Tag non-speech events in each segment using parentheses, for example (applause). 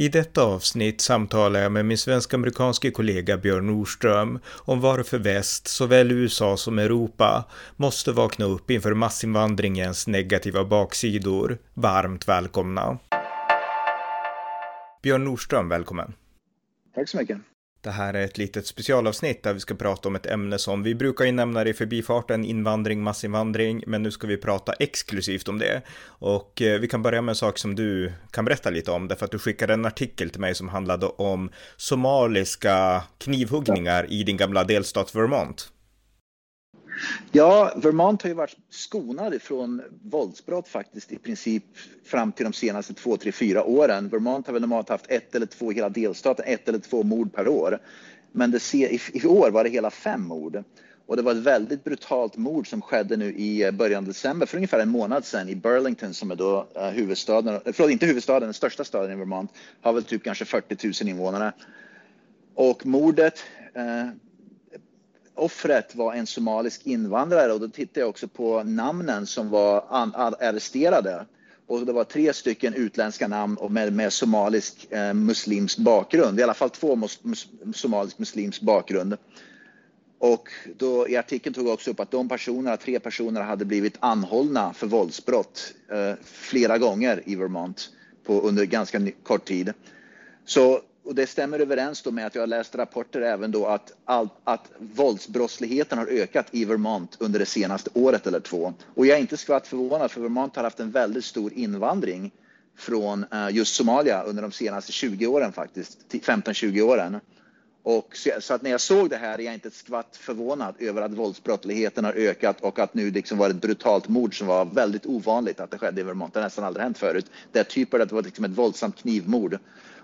I detta avsnitt samtalar jag med min svensk-amerikanske kollega Björn Nordström om varför väst, såväl USA som Europa, måste vakna upp inför massinvandringens negativa baksidor. Varmt välkomna! Björn Nordström, välkommen! Tack så mycket! Det här är ett litet specialavsnitt där vi ska prata om ett ämne som vi brukar ju nämna det i förbifarten, invandring, massinvandring, men nu ska vi prata exklusivt om det. Och eh, vi kan börja med en sak som du kan berätta lite om, därför att du skickade en artikel till mig som handlade om somaliska knivhuggningar i din gamla delstat Vermont. Ja, Vermont har ju varit skonad från våldsbrott faktiskt i princip fram till de senaste två, tre, fyra åren. Vermont har väl normalt haft ett eller två, hela delstaten, ett eller två mord per år. Men det, i år var det hela fem mord. Och det var ett väldigt brutalt mord som skedde nu i början av december, för ungefär en månad sedan i Burlington som är då eh, huvudstaden, eh, förlåt inte huvudstaden, den största staden i Vermont, har väl typ kanske 40 000 invånare. Och mordet eh, offret var en somalisk invandrare och då tittade jag också på namnen som var arresterade. Och det var tre stycken utländska namn med, med somalisk eh, muslimsk bakgrund, i alla fall två mus, mus, somalisk muslimsk bakgrund. Och då, i artikeln tog jag också upp att de personerna, tre personer hade blivit anhållna för våldsbrott eh, flera gånger i Vermont på, under ganska kort tid. Så och det stämmer överens med att jag har läst rapporter även då att, all, att våldsbrottsligheten har ökat i Vermont under det senaste året eller två. Och jag är inte skvatt förvånad för Vermont har haft en väldigt stor invandring från uh, just Somalia under de senaste 20 åren faktiskt, 15-20 åren. Och så, så, att när jag såg det här är jag inte ett skvatt förvånad över att våldsbrottsligheten har ökat och att nu liksom var ett brutalt mord som var väldigt ovanligt att det skedde i Vermont. Det har nästan aldrig hänt förut. Det är typer att det var liksom ett våldsamt knivmord.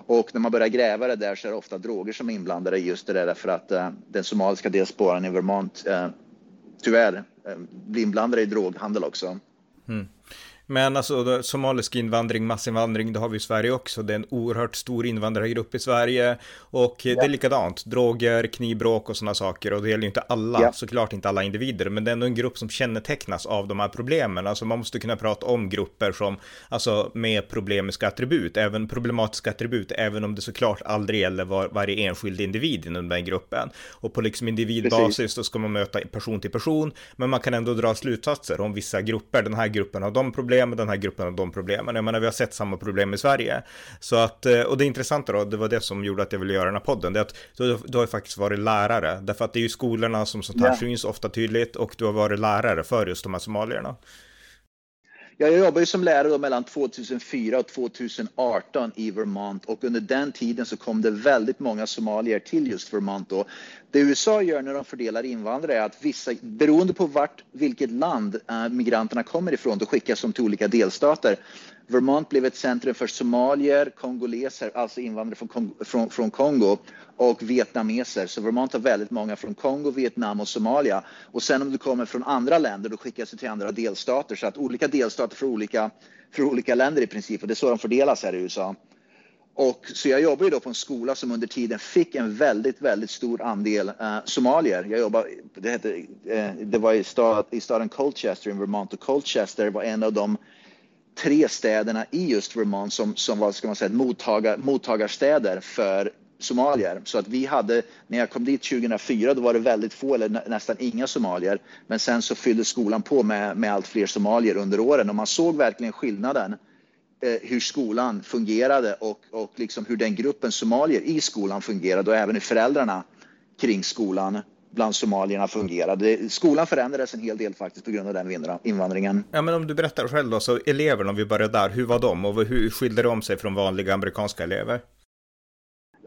Och när man börjar gräva det där så är det ofta droger som är inblandade just det där därför att eh, den somaliska diasporan i Vermont eh, tyvärr eh, blir inblandade i droghandel också. Mm. Men alltså somalisk invandring, massinvandring, det har vi i Sverige också. Det är en oerhört stor invandrargrupp i Sverige. Och ja. det är likadant, droger, knivbråk och sådana saker. Och det gäller ju inte alla, ja. såklart inte alla individer. Men det är ändå en grupp som kännetecknas av de här problemen. Alltså man måste kunna prata om grupper som, alltså med problemiska attribut, även problematiska attribut, även om det såklart aldrig gäller var, varje enskild individ inom den gruppen. Och på liksom individbasis Precis. då ska man möta person till person. Men man kan ändå dra slutsatser om vissa grupper. Den här gruppen har de problem problem, den här gruppen har de problemen. Jag menar, vi har sett samma problem i Sverige. Så att, eh, och det intressanta då, det var det som gjorde att jag ville göra den här podden, det är att du, du har faktiskt varit lärare, därför att det är ju skolorna som sånt här yeah. syns ofta tydligt, och du har varit lärare för just de här somalierna. Jag jobbade som lärare mellan 2004 och 2018 i Vermont och under den tiden så kom det väldigt många somalier till just Vermont. Då. Det USA gör när de fördelar invandrare är att vissa, beroende på vart, vilket land äh, migranterna kommer ifrån, då skickas de till olika delstater. Vermont blev ett centrum för somalier, kongoleser, alltså invandrare från, från, från Kongo och vietnameser. Så Vermont har väldigt många från Kongo, Vietnam och Somalia. Och sen om du kommer från andra länder då skickas du till andra delstater. Så att olika delstater för olika, för olika länder i princip. Och det är så de fördelas här i USA. Och så jag jobbade då på en skola som under tiden fick en väldigt, väldigt stor andel uh, somalier. Jag jobbade, det, hette, uh, eh, det var i, stad, i staden Colchester i Vermont och Colchester var en av de tre städerna i just Vermont som, som var ska man säga, mottagar, mottagarstäder för somalier. Så att vi hade, när jag kom dit 2004, då var det väldigt få eller nästan inga somalier. Men sen så fyllde skolan på med, med allt fler somalier under åren och man såg verkligen skillnaden eh, hur skolan fungerade och, och liksom hur den gruppen somalier i skolan fungerade och även hur föräldrarna kring skolan bland somalierna fungerade. Skolan förändrades en hel del faktiskt på grund av den invandringen. Ja, men om du berättar själv då, så eleverna, om vi börjar där, hur var de och hur skilde de sig från vanliga amerikanska elever?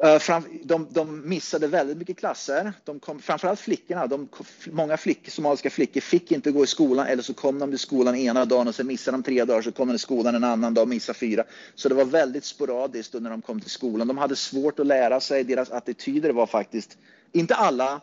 Uh, de, de, missade väldigt mycket klasser. De kom, framförallt flickorna. De, många flickor, somaliska flickor fick inte gå i skolan eller så kom de till skolan ena dagen och sen missade de tre dagar så kom de till skolan en annan dag och missade fyra. Så det var väldigt sporadiskt när de kom till skolan. De hade svårt att lära sig. Deras attityder var faktiskt, inte alla,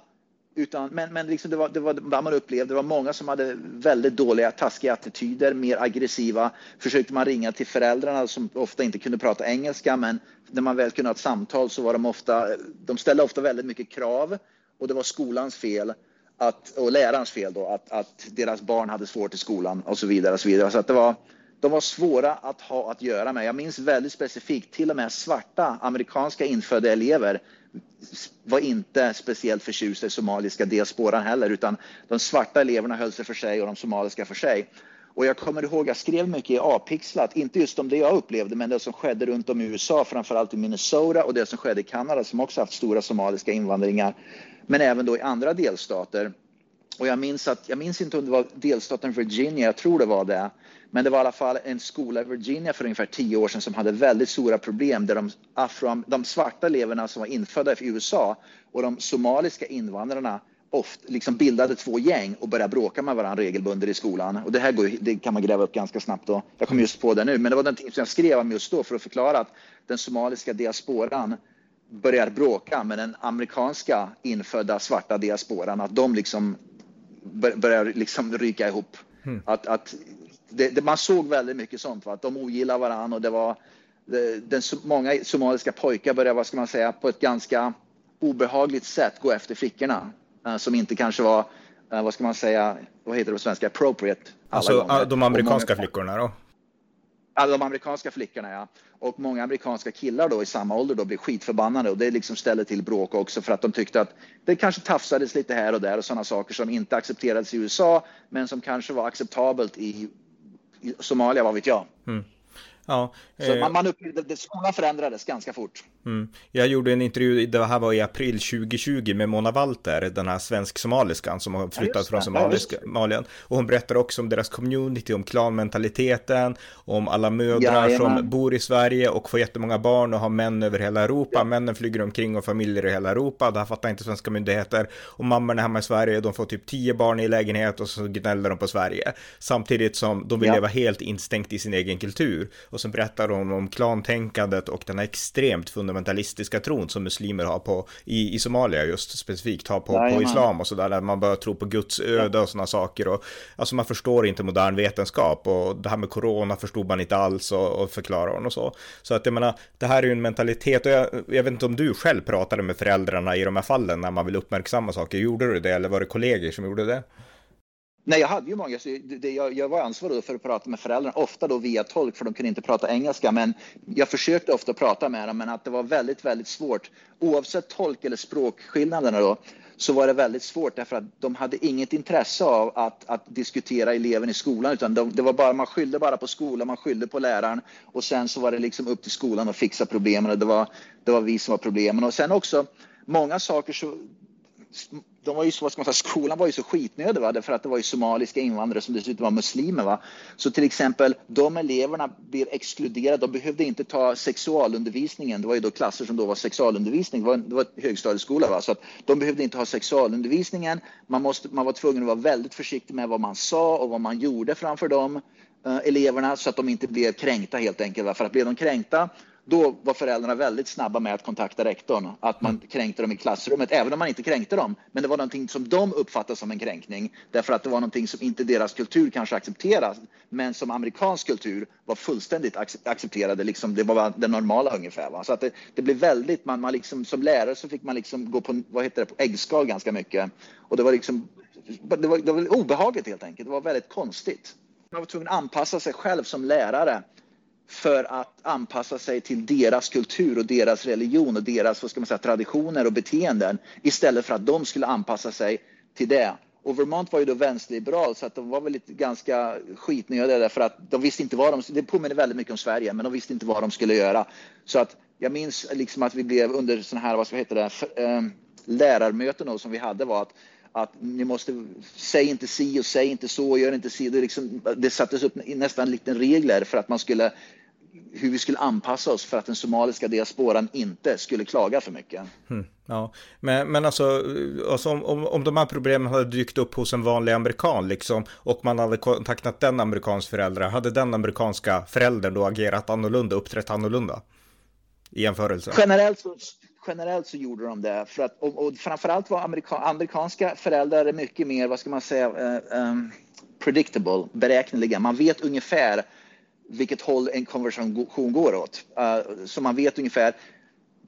utan, men men liksom det, var, det var vad man upplevde. Det var många som hade väldigt dåliga, taskiga attityder, mer aggressiva. Försökte man ringa till föräldrarna som ofta inte kunde prata engelska, men när man väl kunde ha ett samtal så var de ofta, de ställde ofta väldigt mycket krav och det var skolans fel att, och lärarens fel då, att, att deras barn hade svårt i skolan och så vidare. Och så vidare. Så att det var, de var svåra att ha att göra med. Jag minns väldigt specifikt, till och med svarta amerikanska infödda elever var inte speciellt förtjusta i somaliska diasporan heller, utan de svarta eleverna höll sig för sig och de somaliska för sig. Och jag kommer ihåg, jag skrev mycket i A-pixlat, inte just om det jag upplevde, men det som skedde runt om i USA, framförallt i Minnesota och det som skedde i Kanada som också haft stora somaliska invandringar, men även då i andra delstater. Och jag minns att, jag minns inte om det var delstaten Virginia, jag tror det var det, men det var i alla fall en skola i Virginia för ungefär tio år sedan som hade väldigt stora problem där de, afro, de svarta eleverna som var infödda i USA och de somaliska invandrarna ofta liksom bildade två gäng och började bråka med varandra regelbundet i skolan. Och det här går, det kan man gräva upp ganska snabbt då. Jag kom just på det nu, men det var den som jag skrev om just då för att förklara att den somaliska diasporan börjar bråka med den amerikanska infödda svarta diasporan, att de liksom börjar liksom ryka ihop. Mm. Att, att det, det, man såg väldigt mycket sånt, va? att de ogillar varandra och det var det, den, många somaliska pojkar började, vad ska man säga, på ett ganska obehagligt sätt gå efter flickorna uh, som inte kanske var, uh, vad ska man säga, vad heter det på svenska, appropriate. Alltså de amerikanska flickorna då? Ja, de amerikanska flickorna ja. Och många amerikanska killar då i samma ålder då blir skitförbannade och det liksom ställer till bråk också för att de tyckte att det kanske tafsades lite här och där och sådana saker som inte accepterades i USA men som kanske var acceptabelt i Somalia, vad vet jag. Mm. Ja, så eh, man, man upplevde, skolan förändrades ganska fort. Mm. Jag gjorde en intervju, det här var i april 2020 med Mona Walter, den här svensk-somaliskan som har flyttat ja, från Somalien. Och hon berättar också om deras community, om klanmentaliteten, om alla mödrar ja, som bor i Sverige och får jättemånga barn och har män över hela Europa. Männen flyger omkring och familjer i hela Europa. Det här fattar inte svenska myndigheter. Och mammorna hemma i Sverige, de får typ tio barn i lägenhet och så gnäller de på Sverige. Samtidigt som de vill leva helt instängt i sin egen kultur. Och sen berättar hon om klantänkandet och den här extremt fundamentalistiska tron som muslimer har på, i, i Somalia just specifikt, har på, på islam och sådär, där man börjar tro på Guds öde och sådana saker. Och, alltså man förstår inte modern vetenskap och det här med corona förstod man inte alls och, och förklarar hon och så. Så att jag menar, det här är ju en mentalitet och jag, jag vet inte om du själv pratade med föräldrarna i de här fallen när man vill uppmärksamma saker. Gjorde du det eller var det kollegor som gjorde det? Nej, jag hade ju många. Så det, jag, jag var ansvarig för att prata med föräldrarna, ofta då via tolk för de kunde inte prata engelska. Men jag försökte ofta prata med dem, men att det var väldigt, väldigt svårt. Oavsett tolk eller språkskillnaderna då, så var det väldigt svårt därför att de hade inget intresse av att, att diskutera eleven i skolan utan de, det var bara, man skyllde bara på skolan, man skyllde på läraren och sen så var det liksom upp till skolan att fixa problemen och det var, det var vi som var problemen. Och sen också många saker så de var ju så, vad ska man säga, skolan var ju så skitnödig va? för att det var ju somaliska invandrare som dessutom var muslimer. Va? Så till exempel de eleverna blir exkluderade. De behövde inte ta sexualundervisningen. Det var ju då klasser som då var sexualundervisning. Det var, det var högstadieskola. Va? Så att de behövde inte ha sexualundervisningen. Man, måste, man var tvungen att vara väldigt försiktig med vad man sa och vad man gjorde framför de eh, eleverna så att de inte blev kränkta helt enkelt. Va? För att blev de kränkta då var föräldrarna väldigt snabba med att kontakta rektorn, att man mm. kränkte dem i klassrummet, även om man inte kränkte dem. Men det var någonting som de uppfattade som en kränkning, därför att det var någonting som inte deras kultur kanske accepterade, men som amerikansk kultur var fullständigt accepterade, liksom det var det normala ungefär. Va? Så att det, det blev väldigt, man, man liksom, som lärare så fick man liksom gå på, vad heter det, på äggskal ganska mycket. Och det var liksom, det var, det var obehagligt helt enkelt, det var väldigt konstigt. Man var tvungen att anpassa sig själv som lärare för att anpassa sig till deras kultur och deras religion och deras vad ska man säga, traditioner och beteenden istället för att de skulle anpassa sig till det. Och Vermont var ju då vänsterliberal så att de var väl lite ganska skitnödiga därför att de visste inte vad de, det påminner väldigt mycket om Sverige, men de visste inte vad de skulle göra. Så att jag minns liksom att vi blev under sådana här, vad ska heter det, för, äh, lärarmöten som vi hade var att att ni måste, säg inte si och säg inte så, gör inte si. Det, liksom, det sattes upp nästan lite regler för att man skulle hur vi skulle anpassa oss för att den somaliska diasporan inte skulle klaga för mycket. Mm, ja, men, men alltså, alltså om, om, om de här problemen hade dykt upp hos en vanlig amerikan liksom och man hade kontaktat den amerikans föräldrar, hade den amerikanska föräldern då agerat annorlunda, uppträtt annorlunda? I jämförelse? Generellt så, generellt så gjorde de det. För att, och, och framförallt var amerika, amerikanska föräldrar mycket mer, vad ska man säga, uh, um, predictable, beräkneliga. Man vet ungefär vilket håll en konversation går åt. Uh, så man vet ungefär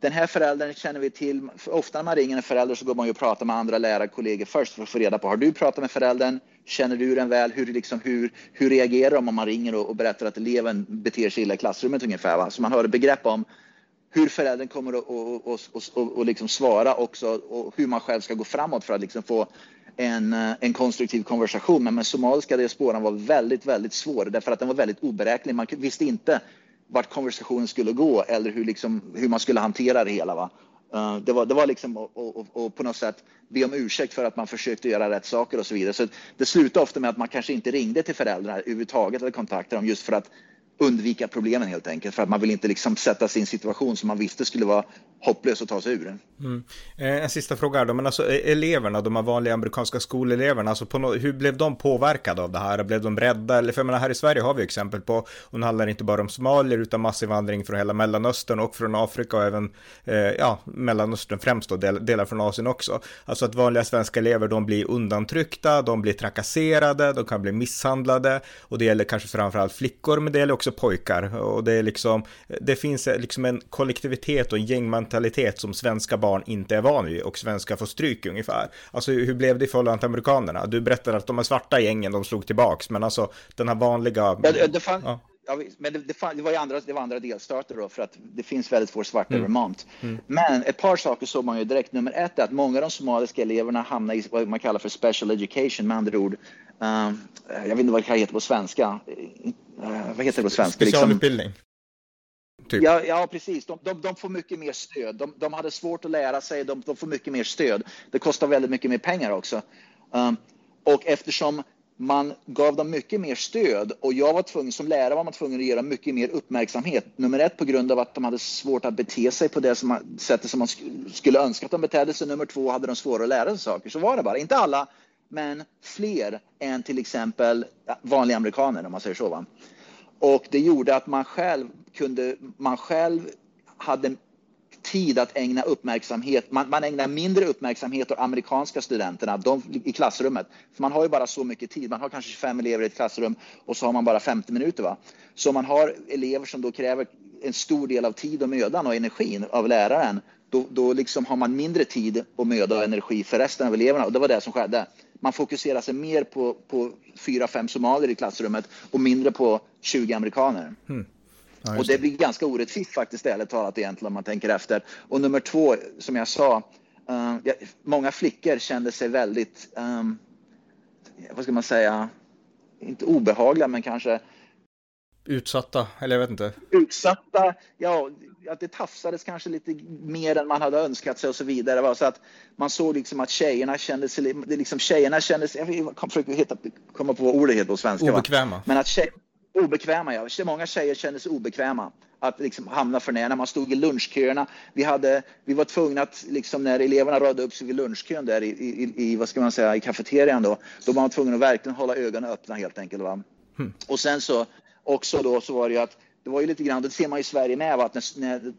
den här föräldern känner vi till. Ofta när man ringer en förälder så går man ju och pratar med andra lärarkollegor först för att få reda på, har du pratat med föräldern? Känner du den väl? Hur, liksom, hur, hur reagerar de om man ringer och, och berättar att eleven beter sig illa i klassrummet ungefär? Va? Så man har ett begrepp om hur föräldern kommer att och, och, och, och liksom svara också och hur man själv ska gå framåt för att liksom få en, eh, en konstruktiv konversation. Men med somaliska diasporan var väldigt, väldigt svår därför att den var väldigt oberäknelig. Man visste inte vart konversationen skulle gå eller hur, liksom, hur man skulle hantera det hela. Va? Uh, det, var, det var liksom att på något sätt be om ursäkt för att man försökte göra rätt saker och så vidare. Så det slutade ofta med att man kanske inte ringde till föräldrarna överhuvudtaget eller kontaktade dem just för att undvika problemen helt enkelt. För att man vill inte liksom sätta sig i en situation som man visste skulle vara hopplös att ta sig ur. Mm. Eh, en sista fråga här då, men alltså e- eleverna, de här vanliga amerikanska skoleleverna, alltså på no hur blev de påverkade av det här? Blev de rädda? Eller för jag menar, här i Sverige har vi exempel på, och det handlar inte bara om somalier utan massinvandring från hela Mellanöstern och från Afrika och även, eh, ja, Mellanöstern främst då, del, delar från Asien också. Alltså att vanliga svenska elever, de blir undantryckta, de blir trakasserade, de kan bli misshandlade och det gäller kanske framförallt flickor, men det gäller också pojkar och det är liksom, det finns liksom en kollektivitet och en gängmentalitet som svenska barn inte är van vid och svenska får stryk ungefär. Alltså hur blev det i förhållande till amerikanerna? Du berättade att de är svarta gängen, de slog tillbaks, men alltså den här vanliga... Ja, det, fann... ja. Ja, men det, det, fann, det, var andra, det var andra delstater då, för att det finns väldigt få svarta mm. i Vermont. Mm. Men ett par saker såg man ju direkt. Nummer ett är att många av de somaliska eleverna hamnar i vad man kallar för special education, med andra ord. Um, jag vet inte vad det heter på svenska. Uh, vad heter det på svenska? Liksom- Specialutbildning. Liksom, Typ. Ja, ja, precis. De, de, de, får mycket mer stöd. De, de hade svårt att lära sig. De, de, får mycket mer stöd. Det kostar väldigt mycket mer pengar också. Um, och eftersom man gav dem mycket mer stöd och jag var tvungen, som lärare var man tvungen att ge dem mycket mer uppmärksamhet. Nummer ett på grund av att de hade svårt att bete sig på det som man, sättet som man skulle önska att de betedde sig. Nummer två hade de svårare att lära sig saker. Så var det bara. Inte alla, men fler än till exempel vanliga amerikaner om man säger så. Va? Och det gjorde att man själv kunde, man själv hade tid att ägna uppmärksamhet. Man, man ägnar mindre uppmärksamhet åt amerikanska studenterna de, i klassrummet. För man har ju bara så mycket tid. Man har kanske 25 elever i ett klassrum och så har man bara 50 minuter. Va? Så man har elever som då kräver en stor del av tid och mödan och energin av läraren. Då, då liksom har man mindre tid och möda och energi för resten av eleverna och det var det som skedde. Man fokuserar sig mer på, på fyra, fem somalier i klassrummet och mindre på 20 amerikaner. Mm. Ja, och det blir ganska orättvist faktiskt, ärligt talat egentligen om man tänker efter. Och nummer två, som jag sa, uh, många flickor kände sig väldigt, um, vad ska man säga, inte obehagliga men kanske Utsatta, eller jag vet inte. Utsatta, ja, att det tafsades kanske lite mer än man hade önskat sig och så vidare. Så att man såg liksom att tjejerna kände sig, liksom tjejerna kände sig, jag försöker hitta, komma på vad ordet heter på svenska. Obekväma. Va? Men att tjej, obekväma, ja. Många tjejer kände sig obekväma att liksom hamna för nära. Man stod i lunchköerna. Vi, hade, vi var tvungna att, liksom, när eleverna radade upp sig vid lunchkön där i, i, i, vad ska man säga, i kafeterian då, då var man tvungen att verkligen hålla ögonen öppna helt enkelt. Va? Hmm. Och sen så också då så var det ju att det var ju lite grann, det ser man i Sverige med, att när, när,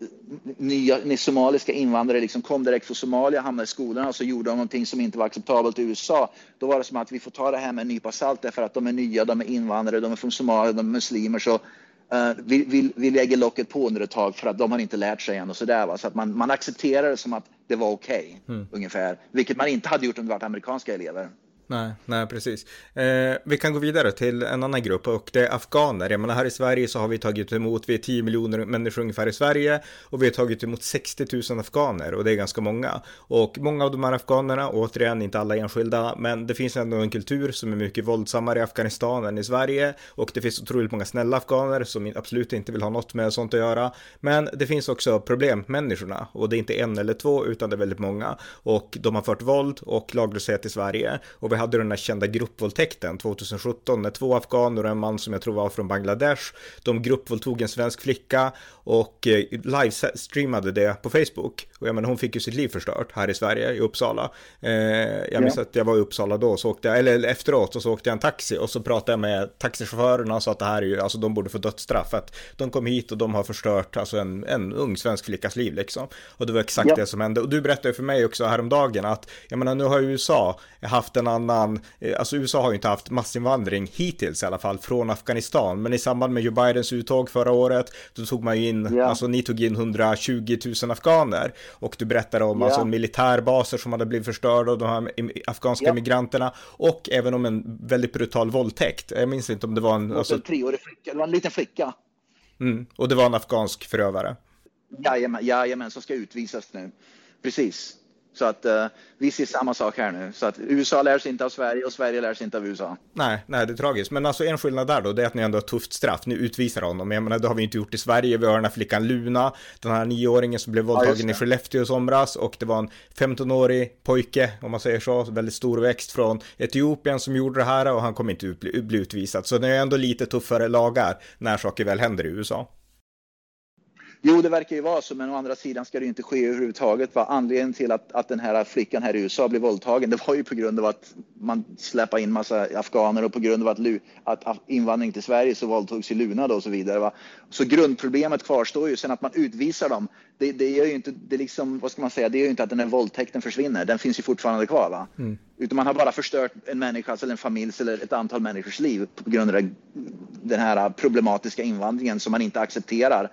nya, när somaliska invandrare liksom kom direkt från Somalia, hamnade i skolorna och så gjorde de någonting som inte var acceptabelt i USA. Då var det som att vi får ta det här med en nypa salt därför att de är nya, de är invandrare, de är från Somalia, de är muslimer. Så uh, vi, vi, vi lägger locket på under ett tag för att de har inte lärt sig än och sådär. Va? Så att man, man accepterar det som att det var okej, okay, mm. ungefär. Vilket man inte hade gjort om det varit amerikanska elever. Nej, nej precis. Eh, vi kan gå vidare till en annan grupp och det är afghaner. Jag menar här i Sverige så har vi tagit emot, vi är 10 miljoner människor ungefär i Sverige och vi har tagit emot 60 000 afghaner och det är ganska många. Och många av de här afghanerna, återigen inte alla enskilda, men det finns ändå en kultur som är mycket våldsammare i Afghanistan än i Sverige och det finns otroligt många snälla afghaner som absolut inte vill ha något med sånt att göra. Men det finns också problemmänniskorna och det är inte en eller två utan det är väldigt många och de har fört våld och laglöshet i Sverige och vi vi hade den här kända gruppvåldtäkten 2017 när två afghaner och en man som jag tror var från Bangladesh, de gruppvåldtog en svensk flicka och eh, livestreamade det på Facebook. Och jag menar, hon fick ju sitt liv förstört här i Sverige, i Uppsala. Eh, jag minns ja. att jag var i Uppsala då, så åkte jag, eller efteråt, och så åkte jag en taxi och så pratade jag med taxichaufförerna och sa att det här är ju, alltså de borde få dödsstraff. Att de kom hit och de har förstört alltså en, en ung svensk flickas liv liksom. Och det var exakt ja. det som hände. Och du berättade för mig också häromdagen att, jag menar nu har USA haft en annan, eh, alltså USA har ju inte haft massinvandring hittills i alla fall från Afghanistan. Men i samband med Joe Bidens uttåg förra året, då tog man ju in, ja. alltså ni tog in 120 000 afghaner. Och du berättade om ja. alltså militärbaser som hade blivit förstörda av de här afghanska ja. migranterna. Och även om en väldigt brutal våldtäkt. Jag minns inte om det var en... Alltså... en treårig flicka, det var en liten flicka. Mm. Och det var en afghansk förövare? Jajamän, jajamän, som ska utvisas nu. Precis. Så att uh, vi ser samma sak här nu. Så att USA lär sig inte av Sverige och Sverige lär sig inte av USA. Nej, nej, det är tragiskt. Men alltså en skillnad där då, det är att ni ändå har tufft straff. Ni utvisar honom. Jag menar, det har vi inte gjort i Sverige. Vi har den här flickan Luna, den här nioåringen som blev våldtagen ja, i Skellefteå i somras. Och det var en 15-årig pojke, om man säger så, väldigt stor växt från Etiopien som gjorde det här och han kommer inte bli, bli utvisad. Så det är ändå lite tuffare lagar när saker väl händer i USA. Jo, det verkar ju vara så, men å andra sidan ska det ju inte ske överhuvudtaget. Va? Anledningen till att, att den här flickan här i USA blev våldtagen, det var ju på grund av att man släppte in massa afghaner och på grund av att, att, invandring till Sverige så våldtogs i Luna då och så vidare. Va? Så grundproblemet kvarstår ju. Sen att man utvisar dem, det, det gör ju inte, det liksom, vad ska man säga, det gör ju inte att den här våldtäkten försvinner. Den finns ju fortfarande kvar. Va? Mm. Utan man har bara förstört en människas eller en familjs eller ett antal människors liv på grund av den här problematiska invandringen som man inte accepterar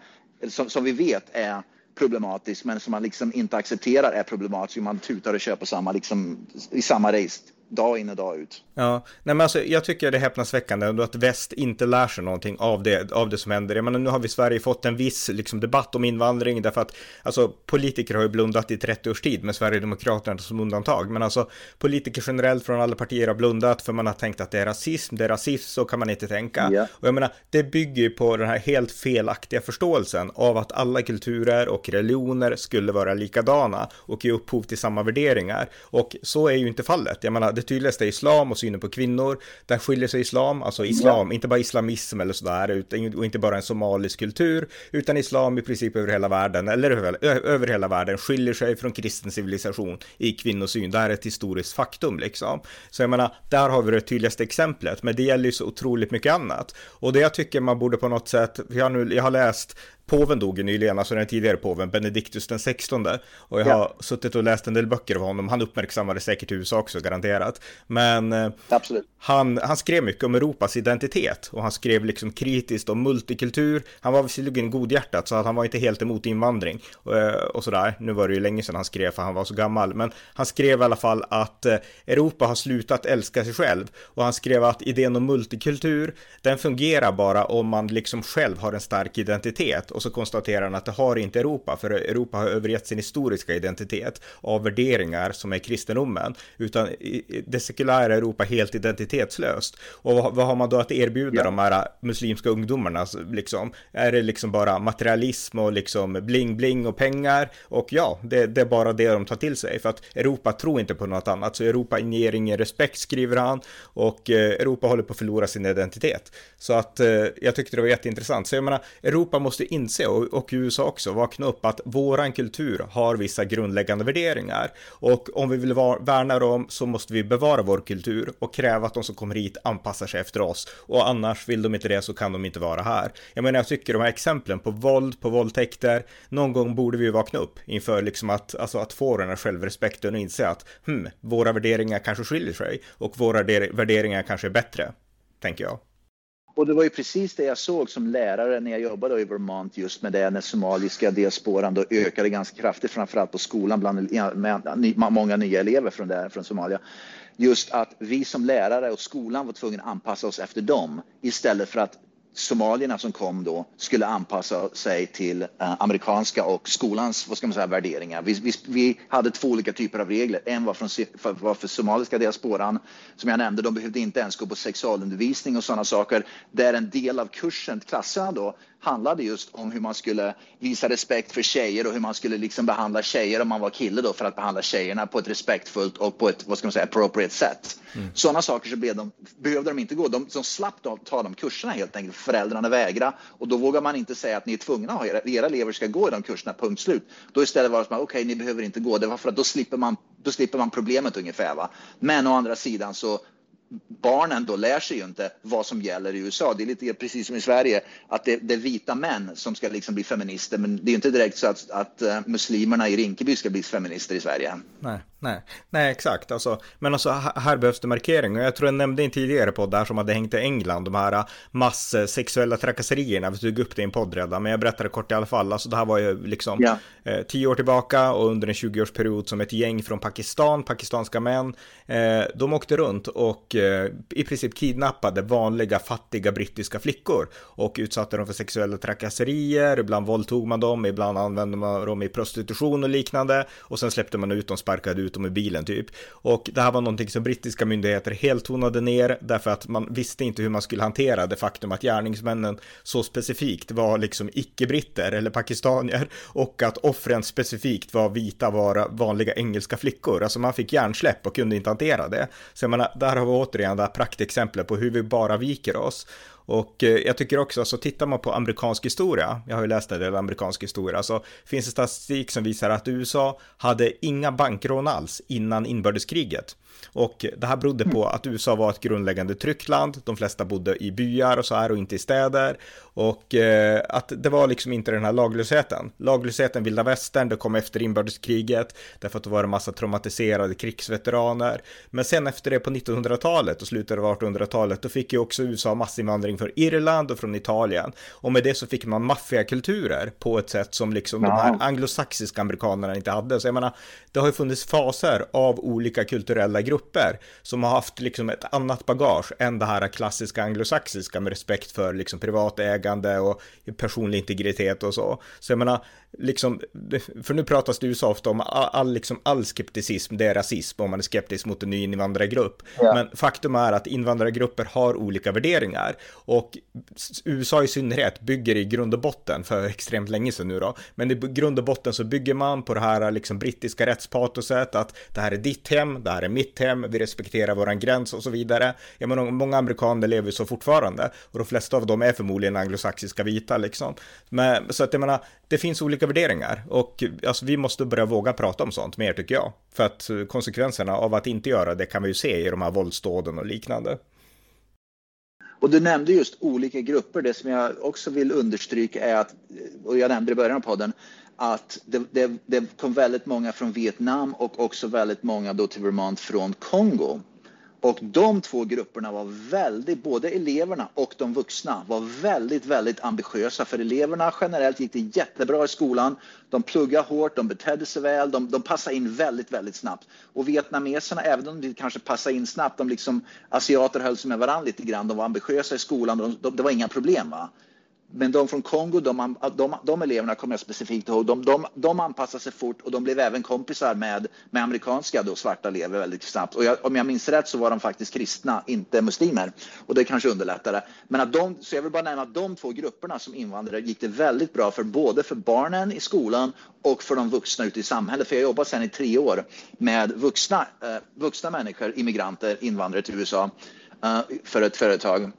som, som vi vet är problematisk men som man liksom inte accepterar är problematisk. Man tutar och kör på samma, liksom, i samma race dag in och dag ut. Ja, nej men alltså jag tycker det är häpnadsväckande att väst inte lär sig någonting av det, av det som händer. Jag menar, nu har vi i Sverige fått en viss liksom, debatt om invandring därför att alltså, politiker har ju blundat i 30 års tid med Sverigedemokraterna som undantag. Men alltså politiker generellt från alla partier har blundat för man har tänkt att det är rasism, det är rasism, så kan man inte tänka. Yeah. Och jag menar, det bygger ju på den här helt felaktiga förståelsen av att alla kulturer och religioner skulle vara likadana och ge upphov till samma värderingar. Och så är ju inte fallet. Jag menar, det tydligaste är islam och synen på kvinnor. Där skiljer sig islam, alltså islam, ja. inte bara islamism eller sådär, utan, och inte bara en somalisk kultur, utan islam i princip över hela världen, eller över, över hela världen, skiljer sig från kristen civilisation i kvinnosyn. Det här är ett historiskt faktum liksom. Så jag menar, där har vi det tydligaste exemplet, men det gäller ju så otroligt mycket annat. Och det jag tycker man borde på något sätt, jag har, nu, jag har läst Påven dog ju nyligen, alltså den tidigare påven, Benediktus den 16. Och jag ja. har suttit och läst en del böcker av honom. Han uppmärksammade säkert USA också, garanterat. Men eh, Absolut. Han, han skrev mycket om Europas identitet och han skrev liksom kritiskt om multikultur. Han var visserligen godhjärtat så att han var inte helt emot invandring och, eh, och sådär. Nu var det ju länge sedan han skrev för han var så gammal, men han skrev i alla fall att eh, Europa har slutat älska sig själv och han skrev att idén om multikultur, den fungerar bara om man liksom själv har en stark identitet och så konstaterar han att det har inte Europa, för Europa har övergett sin historiska identitet av värderingar som är kristendomen, utan det sekulära Europa helt identitetslöst. Och vad, vad har man då att erbjuda ja. de här muslimska ungdomarna liksom? Är det liksom bara materialism och liksom bling-bling och pengar? Och ja, det, det, är bara det de tar till sig, för att Europa tror inte på något annat, så Europa inger ingen respekt, skriver han, och eh, Europa håller på att förlora sin identitet. Så att eh, jag tyckte det var jätteintressant. Så jag menar, Europa måste inse, och, i USA också, vakna upp att våran kultur har vissa grundläggande värderingar. Och om vi vill värna dem så måste vi bevara vår kultur och kräva att de som kommer hit anpassar sig efter oss. Och annars vill de inte det så kan de inte vara här. Jag menar, jag tycker de här exemplen på våld, på våldtäkter, någon gång borde vi vakna upp inför liksom att, alltså att få den här självrespekten och inse att hmm, våra värderingar kanske skiljer sig och våra värderingar kanske är bättre, tänker jag. Och det var ju precis det jag såg som lärare när jag jobbade i Vermont just med det när somaliska diasporan då ökade ganska kraftigt, framförallt på skolan bland med många nya elever från, där, från Somalia. Just att vi som lärare och skolan var tvungna att anpassa oss efter dem istället för att somalierna som kom då skulle anpassa sig till eh, amerikanska och skolans vad ska man säga, värderingar. Vi, vi, vi, hade två olika typer av regler. En var, från, för, var för somaliska diasporan. Som jag nämnde, de behövde inte ens gå på sexualundervisning och sådana saker. Där en del av kursen, klasserna då, handlade just om hur man skulle visa respekt för tjejer och hur man skulle liksom behandla tjejer om man var kille då för att behandla tjejerna på ett respektfullt och på ett vad ska man säga appropriate sätt. Mm. Sådana saker så blev de, behövde de inte gå. De, de slapp ta de kurserna helt enkelt. Föräldrarna vägra och då vågar man inte säga att ni är tvungna att ha era, era elever ska gå i de kurserna, punkt slut. Då istället var det som okej, okay, ni behöver inte gå. Det var för att då slipper man, då slipper man problemet ungefär. Va? Men å andra sidan så barnen då lär sig ju inte vad som gäller i USA. Det är lite precis som i Sverige, att det, det är vita män som ska liksom bli feminister, men det är inte direkt så att, att eh, muslimerna i Rinkeby ska bli feminister i Sverige. Nej, nej, nej exakt. Alltså, men alltså här behövs det markering. Och jag tror jag nämnde i en tidigare podd där som hade hängt i England, de här masssexuella trakasserierna. Vi tog upp det i en podd redan, men jag berättade kort i alla fall. Alltså det här var ju liksom ja. eh, tio år tillbaka och under en 20-årsperiod som ett gäng från Pakistan, pakistanska män, eh, de åkte runt och eh, i princip kidnappade vanliga fattiga brittiska flickor och utsatte dem för sexuella trakasserier, ibland våldtog man dem, ibland använde man dem i prostitution och liknande och sen släppte man ut dem, sparkade ut dem i bilen typ. Och det här var någonting som brittiska myndigheter helt tonade ner därför att man visste inte hur man skulle hantera det faktum att gärningsmännen så specifikt var liksom icke-britter eller pakistanier och att offren specifikt var vita, var vanliga engelska flickor. Alltså man fick hjärnsläpp och kunde inte hantera det. Så jag menar, där har vi återigen det här praktexemplet på hur vi bara viker oss. Och eh, jag tycker också, så alltså, tittar man på amerikansk historia, jag har ju läst en del amerikansk historia, så finns det statistik som visar att USA hade inga bankrån alls innan inbördeskriget. Och det här berodde på att USA var ett grundläggande tryckland, de flesta bodde i byar och så här och inte i städer. Och eh, att det var liksom inte den här laglösheten. Laglösheten, vilda västern, det kom efter inbördeskriget, därför att det var en massa traumatiserade krigsveteraner. Men sen efter det på 1900-talet och slutet av 1800-talet, då fick ju också USA massinvandring från Irland och från Italien. Och med det så fick man maffiakulturer på ett sätt som liksom ja. de här anglosaxiska amerikanerna inte hade. Så jag menar, det har ju funnits faser av olika kulturella grupper som har haft liksom ett annat bagage än det här klassiska anglosaxiska med respekt för liksom privatägande och personlig integritet och så. Så jag menar, liksom, för nu pratas det ju så ofta om all, all, liksom, all skepticism, det är rasism om man är skeptisk mot en ny invandrargrupp. Ja. Men faktum är att invandrargrupper har olika värderingar och USA i synnerhet bygger i grund och botten för extremt länge sedan nu då. Men i grund och botten så bygger man på det här liksom brittiska rättspatoset att det här är ditt hem, det här är mitt hem, vi respekterar våran gräns och så vidare. Jag menar, många amerikaner lever så fortfarande och de flesta av dem är förmodligen anglosaxiska vita liksom. Men så att jag menar, det finns olika värderingar och alltså, vi måste börja våga prata om sånt mer tycker jag. För att eh, konsekvenserna av att inte göra det kan vi ju se i de här våldsdåden och liknande. Och du nämnde just olika grupper. Det som jag också vill understryka är att, och jag nämnde det i början av podden, att det, det, det kom väldigt många från Vietnam och också väldigt många då till Vermont från Kongo. Och de två grupperna var väldigt, både eleverna och de vuxna var väldigt, väldigt ambitiösa. För eleverna generellt gick det jättebra i skolan. De pluggade hårt, de betedde sig väl, de, de passade in väldigt, väldigt snabbt. Och vietnameserna, även om de kanske passade in snabbt, de liksom, asiater höll sig med varandra lite grann, de var ambitiösa i skolan, de, de, det var inga problem. Va? Men de från Kongo, de, de, de eleverna kommer jag specifikt ihåg, de, de, de anpassade sig fort och de blev även kompisar med, med amerikanska då, svarta elever väldigt snabbt. Och jag, om jag minns rätt så var de faktiskt kristna, inte muslimer. Och det kanske underlättade. Men att de, så jag vill bara nämna att de två grupperna som invandrare gick det väldigt bra för både för barnen i skolan och för de vuxna ute i samhället. För jag jobbade sedan i tre år med vuxna, eh, vuxna människor, immigranter, invandrare till USA eh, för ett företag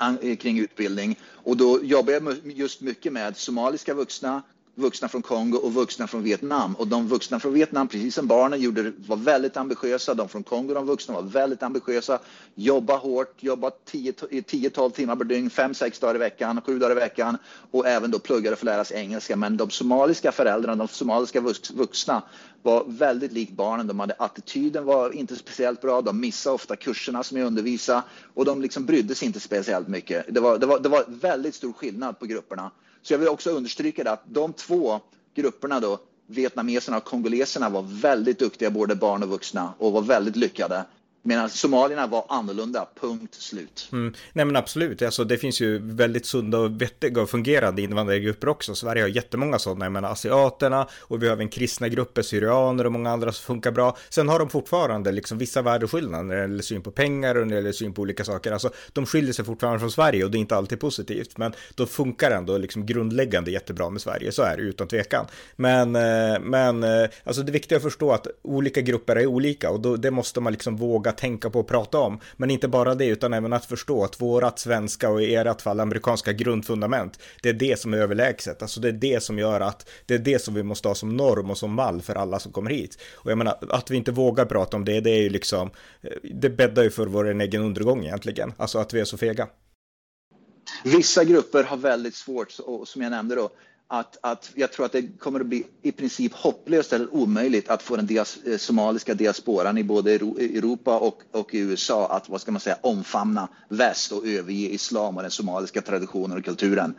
Eh, kring utbildning. Och då jobbar jag just mycket med somaliska vuxna, vuxna från Kongo och vuxna från Vietnam. Och de vuxna från Vietnam, precis som barnen, gjorde, var väldigt ambitiösa. De från Kongo, de vuxna, var väldigt ambitiösa. Jobba hårt, jobba 10-12 timmar per dygn, 5-6 dagar i veckan, 7 dagar i veckan. Och även då pluggade för att lära sig engelska. Men de somaliska föräldrarna, de somaliska vuxna, var väldigt likt barnen. De hade attityden var inte speciellt bra. De missade ofta kurserna som jag undervisade och de liksom brydde sig inte speciellt mycket. Det var, det var, det var väldigt stor skillnad på grupperna. Så jag vill också understryka det att de två grupperna då, vietnameserna och kongoleserna var väldigt duktiga, både barn och vuxna och var väldigt lyckade. Medan somalierna var annorlunda, punkt slut. Mm. Nej men absolut, alltså, det finns ju väldigt sunda och vettiga och fungerande invandrargrupper också. Sverige har jättemånga sådana, jag menar asiaterna och vi har även kristna grupper, syrianer och många andra som funkar bra. Sen har de fortfarande liksom vissa värdeskillnader när det gäller syn på pengar och när det gäller syn på olika saker. Alltså de skiljer sig fortfarande från Sverige och det är inte alltid positivt, men de funkar ändå liksom grundläggande jättebra med Sverige, så är det utan tvekan. Men, eh, men eh, alltså det viktiga är att förstå att olika grupper är olika och då, det måste man liksom våga tänka på och prata om. Men inte bara det, utan även att förstå att vårat svenska och i ert fall amerikanska grundfundament, det är det som är överlägset. Alltså det är det som gör att det är det som vi måste ha som norm och som mall för alla som kommer hit. Och jag menar, att vi inte vågar prata om det, det är ju liksom, eh, det bäddar ju för vår egen undergång egentligen. Alltså att vi är så fega. Vissa grupper har väldigt svårt, som jag nämnde då, att, att jag tror att det kommer att bli i princip hopplöst eller omöjligt att få den dias, eh, somaliska diasporan i både Europa och, och i USA att vad ska man säga, omfamna väst och överge islam och den somaliska traditionen och kulturen.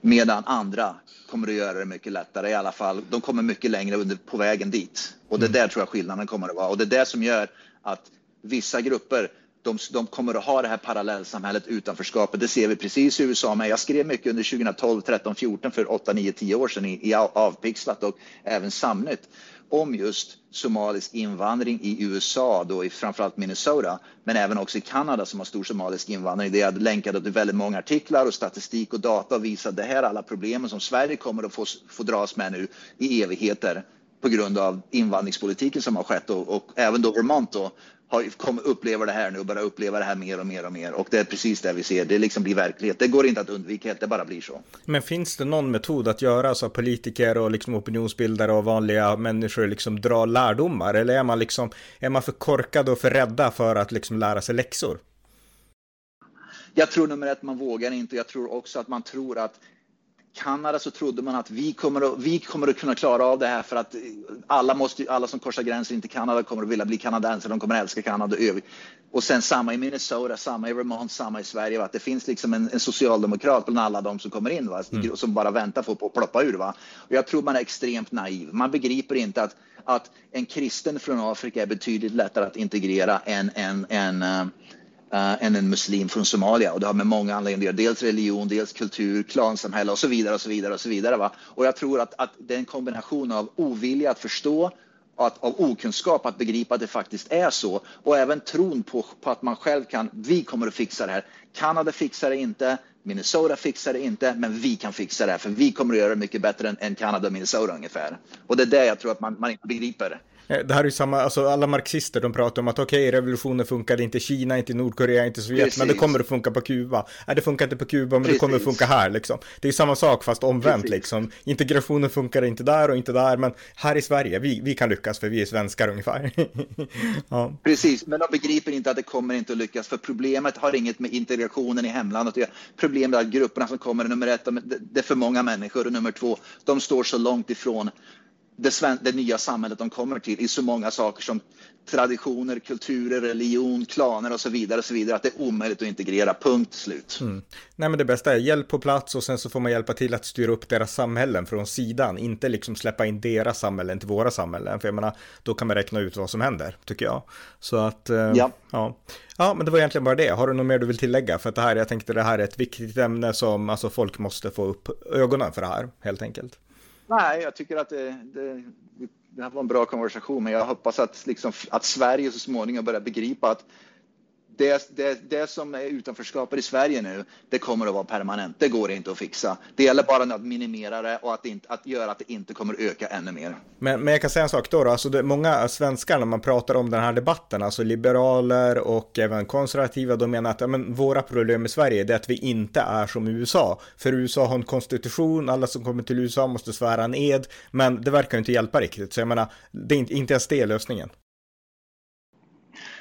Medan andra kommer att göra det mycket lättare i alla fall. De kommer mycket längre under, på vägen dit. Och det mm. där tror jag skillnaden kommer att vara. Och det är det som gör att vissa grupper de, de kommer att ha det här parallellsamhället, utanförskapet. Det ser vi precis i USA med. Jag skrev mycket under 2012, 13, 14 för 8, 9, 10 år sedan i, i Avpixlat och även Samnytt om just somalisk invandring i USA, då i framförallt Minnesota, men även också i Kanada som har stor somalisk invandring. Det jag länkade till väldigt många artiklar och statistik och data och visade det här alla problemen som Sverige kommer att få, få dras med nu i evigheter på grund av invandringspolitiken som har skett och, och även då Vermont då, har, kom, upplever det här nu och börjar uppleva det här mer och mer och mer. Och det är precis det vi ser. Det liksom blir verklighet. Det går inte att undvika, det bara blir så. Men finns det någon metod att göra så att politiker och liksom opinionsbildare och vanliga människor liksom drar lärdomar? Eller är man liksom, är man för korkad och för rädda för att liksom lära sig läxor? Jag tror nummer ett, man vågar inte. Jag tror också att man tror att Kanada så trodde man att vi kommer, att, vi kommer att kunna klara av det här för att alla, måste, alla som korsar gränsen in till Kanada kommer att vilja bli kanadensare, de kommer att älska Kanada. Och sen samma i Minnesota, samma i Vermont, samma i Sverige. Va? Det finns liksom en, en socialdemokrat bland alla de som kommer in va? Mm. som bara väntar på, på att ploppa ur. Va? Och jag tror man är extremt naiv. Man begriper inte att, att en kristen från Afrika är betydligt lättare att integrera än en, en, en Eh, uh, än en muslim från Somalia. Och det har med många anledningar Dels religion, dels kultur, klansamhälle och så vidare. och så vidare och så vidare. Va? Och jag tror att, att det är en kombination av ovilja att förstå att, av okunskap att begripa att det faktiskt är så och även tron på, på att man själv kan, vi kommer att fixa det här. Kanada fixar det inte, Minnesota fixar det inte, men vi kan fixa det här för vi kommer att göra det mycket bättre än, än Kanada och Minnesota ungefär. Och det är det jag tror att man, man inte begriper. Eh, det här är ju samma, alltså alla marxister de pratar om att okej, okay, revolutionen funkade inte i Kina, inte i Nordkorea, inte i Sovjet, Precis. men det kommer att funka på Kuba. Nej, det funkar inte på Kuba, men Precis. det kommer att funka här liksom. Det är samma sak fast omvänt Precis. liksom. Integrationen funkar inte där och inte där, men här i Sverige, vi, vi kan lyckas för vi är svenskar ungefär. (laughs) ja. Precis, men de begriper inte att det kommer inte att lyckas, för problemet har inget med integrationen i hemlandet att göra. Problemet är att grupperna som kommer, nummer ett, det är för många människor och nummer två, de står så långt ifrån det, det, nya samhället de kommer till i så många saker som traditioner, kulturer, religion, klaner och så vidare och så vidare att det är omöjligt att integrera, punkt slut. Mm. Nej men det bästa är hjälp på plats och sen så får man hjälpa till att styra upp deras samhällen från sidan, inte liksom släppa in deras samhällen till våra samhällen, för jag menar, då kan man räkna ut vad som händer, tycker jag. Så att, eh, ja. ja. Ja, men det var egentligen bara det. Har du något mer du vill tillägga? För att det här, jag tänkte det här är ett viktigt ämne som alltså folk måste få upp ögonen för det här, helt enkelt. Nej, jag tycker att det, det, det här var en bra konversation, men jag hoppas att, liksom, att Sverige så småningom börjar begripa att det, det, det som är utanförskapet i Sverige nu, det kommer att vara permanent. Det går inte att fixa. Det gäller bara att minimera det och att, inte, att göra att det inte kommer att öka ännu mer. Men, men jag kan säga en sak då, då. Alltså det, många svenskar när man pratar om den här debatten, alltså liberaler och även konservativa, de menar att ja, men våra problem i Sverige är att vi inte är som USA. För USA har en konstitution, alla som kommer till USA måste svära en ed, men det verkar inte hjälpa riktigt. Så jag menar, det är inte, inte ens det lösningen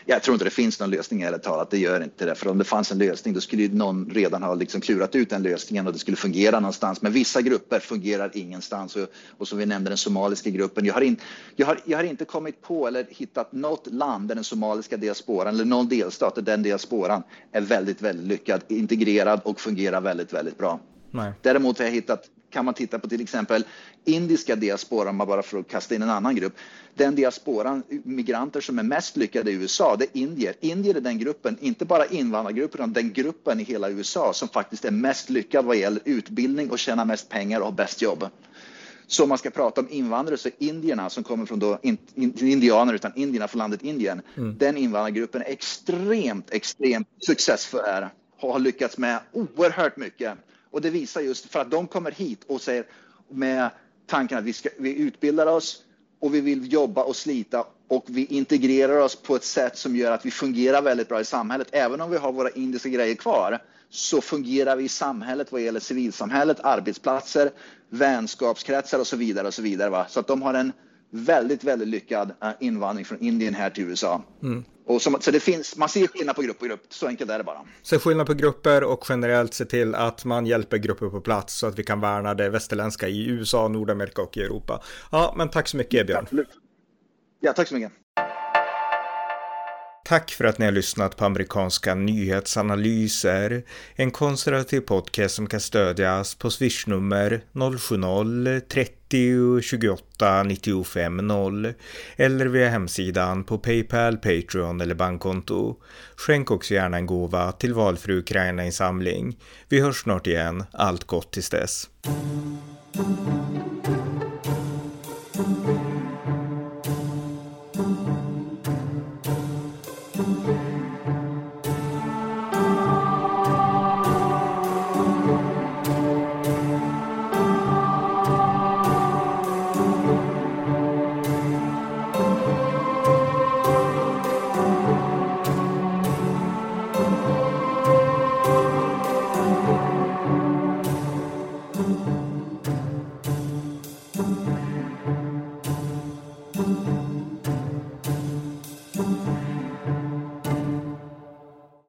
jag tror inte det finns någon lösning ärligt talat. Det gör inte det. För om det fanns en lösning då skulle någon redan ha liksom klurat ut den lösningen och det skulle fungera någonstans. Men vissa grupper fungerar ingenstans. Och, och som vi nämnde den somaliska gruppen. Jag har, in, jag, har, jag har inte kommit på eller hittat något land där den somaliska diasporan eller någon delstat där den diasporan är väldigt, väldigt lyckad, integrerad och fungerar väldigt, väldigt bra. Nej. Däremot har jag hittat, kan man titta på till exempel indiska diasporan, bara för att kasta in en annan grupp. Den diasporan, migranter som är mest lyckade i USA, det är indier. Indier är den gruppen, inte bara invandrargruppen, utan den gruppen i hela USA som faktiskt är mest lyckad vad gäller utbildning och tjänar mest pengar och har bäst jobb. Så om man ska prata om invandrare så är indierna som kommer från då, inte indianer utan indierna från landet Indien. Mm. Den invandrargruppen är extremt, extremt successfull här. Har lyckats med oerhört mycket. Och det visar just för att de kommer hit och säger med tanken att vi, ska, vi utbildar oss och vi vill jobba och slita och vi integrerar oss på ett sätt som gör att vi fungerar väldigt bra i samhället. Även om vi har våra indiska grejer kvar så fungerar vi i samhället vad gäller civilsamhället, arbetsplatser, vänskapskretsar och så vidare. och Så vidare. Va? Så att de har en väldigt, väldigt lyckad uh, invandring från Indien här till USA. Mm. Och som, så det finns, man ser skillnad på grupp och grupp, så enkelt är det bara. Se skillnad på grupper och generellt se till att man hjälper grupper på plats så att vi kan värna det västerländska i USA, Nordamerika och i Europa. Ja, men tack så mycket Björn. Absolut. Ja, tack så mycket. Tack för att ni har lyssnat på amerikanska nyhetsanalyser. En konservativ podcast som kan stödjas på swishnummer 070-30 28 95 0 eller via hemsidan på Paypal, Patreon eller bankkonto. Skänk också gärna en gåva till valfri Ukraina-insamling. Vi hörs snart igen. Allt gott tills dess.